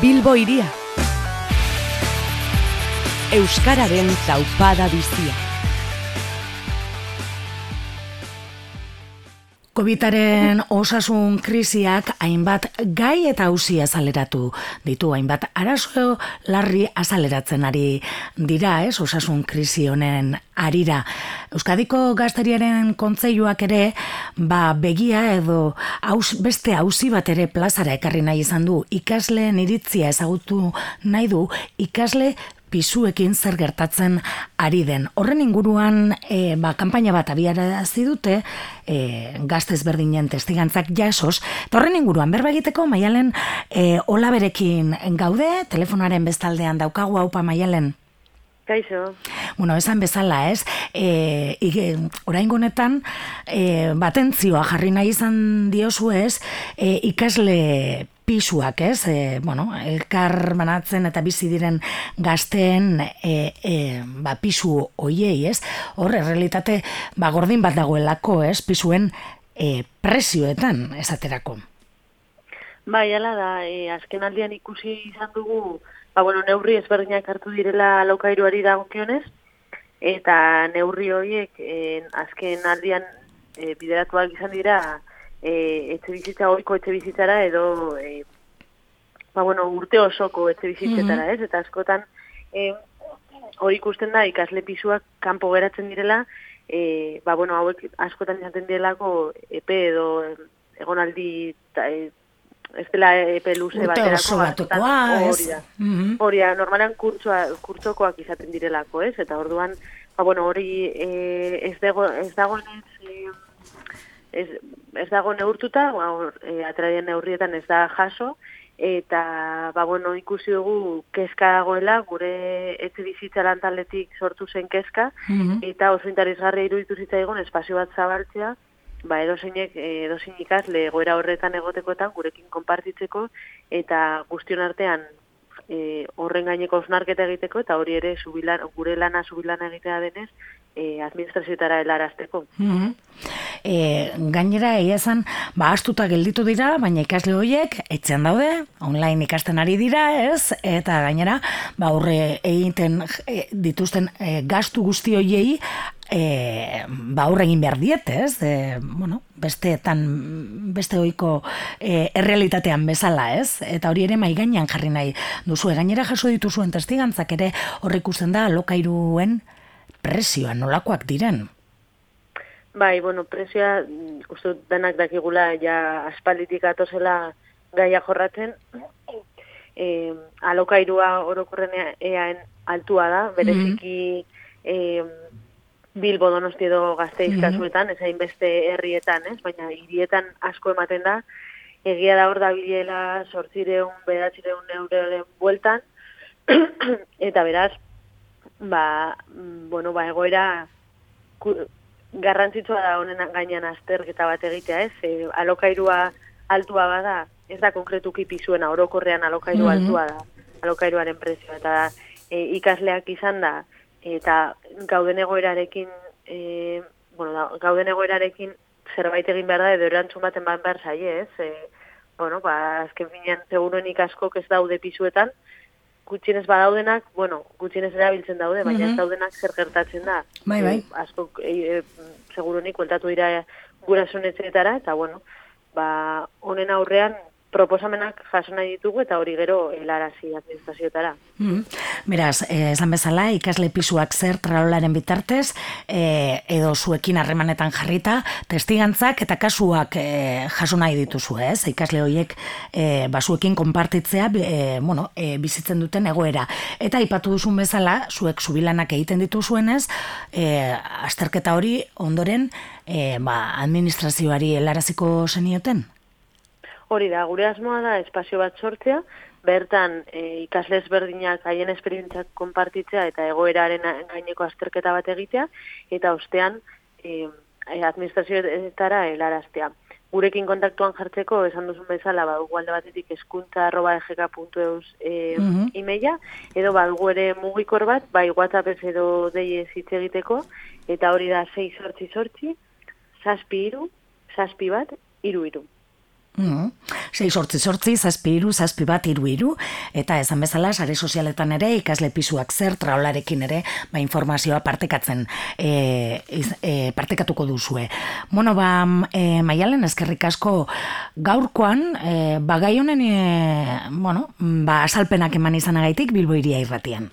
Bilbo iria. Euskararen taupada bizia. Covidaren osasun krisiak hainbat gai eta hausi azaleratu ditu hainbat arazo larri azaleratzen ari dira, ez? Osasun krisi honen arira. Euskadiko gazteriaren kontzeiuak ere, ba begia edo aus, beste hausi bat ere plazara ekarri nahi izan du. Ikasleen iritzia ezagutu nahi du, ikasle pisuekin zer gertatzen ari den. Horren inguruan, e, ba, kampaina bat abiarazi dute, e, gaztez berdinen testigantzak jasos, eta horren inguruan, berba egiteko, maialen, e, hola berekin gaude, telefonaren bestaldean daukagu haupa maialen. Kaixo. Bueno, esan bezala, ez? E, orain honetan, e, batentzioa jarri nahi izan diozu ez, e, ikasle pisuak, ez? E, bueno, elkar manatzen eta bizi diren gazteen e, e, ba, pisu oiei, ez? Hor, realitate, ba, gordin bat dagoelako, ez? Pisuen e, presioetan, esaterako. Bai, ala da, e, azken aldian ikusi izan dugu, ba, bueno, neurri ezberdinak hartu direla lokairuari dagokionez, eta neurri horiek e, azken aldian e, bideratuak izan dira, e, etxe bizitza oiko etxe bizitzara edo e, ba, bueno, urte osoko etxe bizitzetara, mm ez? Eta askotan e, hori ikusten da ikasle pisuak kanpo geratzen direla, e, ba, bueno, hauek askotan izaten direlako epe edo egonaldi ta, e, ez dela epe luze baterako hori da. Mm da, normalan kurtsokoak izaten direlako, ez? Eta orduan, ba, bueno, hori e, ez, dago, ez dago ez, ez dago neurtuta, ba, e, neurrietan ez da jaso, eta ba, bueno, ikusi dugu kezka dagoela, gure etxe bizitza taletik sortu zen kezka, mm -hmm. eta oso interesgarri iruditu zitzaigun espazio bat zabaltzea, ba, edozeinek, edozin ikasle goera horretan egotekoetan gurekin konpartitzeko, eta guztion artean e, horren gaineko osnarketa egiteko, eta hori ere subilan, gure lana subilana egitea denez, e, administrazioetara helarazteko. Mm e, gainera, egia esan, ba, astuta gelditu dira, baina ikasle horiek, etxean daude, online ikasten ari dira, ez? Eta gainera, ba, horre egiten e, dituzten e, gastu guzti horiei, e, ba, horre egin behar diet, ez? E, bueno, beste, tan, beste oiko e, errealitatean bezala, ez? Eta hori ere mai gainean jarri nahi duzu. gainera jaso dituzuen testigantzak ere horrek ikusten da lokairuen presioa nolakoak diren? Bai, bueno, presioa, mm, uste denak dakigula, ja aspalditik atozela gaia jorratzen, e, alokairua orokorren eaen altua da, bereziki e, Bilbo donosti edo gazteiz mm -hmm. kasuetan, ez beste herrietan, ez? baina hirietan asko ematen da, egia da hor da bilela sortzireun, bedatzireun euroren bueltan, eta beraz, ba, mm, bueno, ba, egoera garrantzitsua da honen gainean azterketa bat egitea, ez? E, alokairua altua bada, ez da konkretuki pizuena, orokorrean alokairua mm altua da, alokairuaren prezioa, eta e, ikasleak izan da, eta gauden egoerarekin, e, bueno, da, gauden egoerarekin zerbait egin behar da, edo erantzun baten bat behar zaie, ez? E, bueno, ba, azken finean, seguroen ikaskok ez daude pizuetan, gutxienez badaudenak, bueno, gutxienez erabiltzen daude, baina mm ez daudenak zer gertatzen da. Bai, bai. E, asko, e, e, dira gurasunetzetara, eta bueno, ba, honen aurrean, proposamenak jaso nahi ditugu eta hori gero helarazi administrazioetara. Mm Beraz, eh, esan bezala, ikasle pisuak zer tralolaren bitartez, eh, edo zuekin harremanetan jarrita, testigantzak eta kasuak eh, jaso nahi dituzu, ez? Ikasle horiek eh, basuekin konpartitzea eh, bueno, eh, bizitzen duten egoera. Eta aipatu duzun bezala, zuek subilanak egiten dituzuenez, eh, azterketa hori ondoren eh, ba, administrazioari helaraziko zenioten? Hori da, gure asmoa da espazio bat sortzea, bertan e, ikasle ezberdinak haien esperientzak konpartitzea eta egoeraren gaineko azterketa bat egitea, eta ostean e, administrazioetara helaraztea. Gurekin kontaktuan jartzeko, esan duzun bezala, ba, alde batetik eskuntza arroba egk.eus e, mm -hmm. edo ba, ere mugikor bat, bai WhatsApp edo deie hitz egiteko, eta hori da 6 sortzi sortzi, saspi iru, saspi bat, iru iru. Mm. Sei sortzi sortzi, zazpi iru, zazpi bat iru iru, eta esan bezala, sare sozialetan ere, ikasle pisuak zer, traolarekin ere, ba, informazioa partekatzen, e, e, partekatuko duzue. Bueno, ba, e, maialen, eskerrik asko gaurkoan, e, ba, gai honen, e, bueno, ba, asalpenak eman izanagaitik, bilbo iria irratian.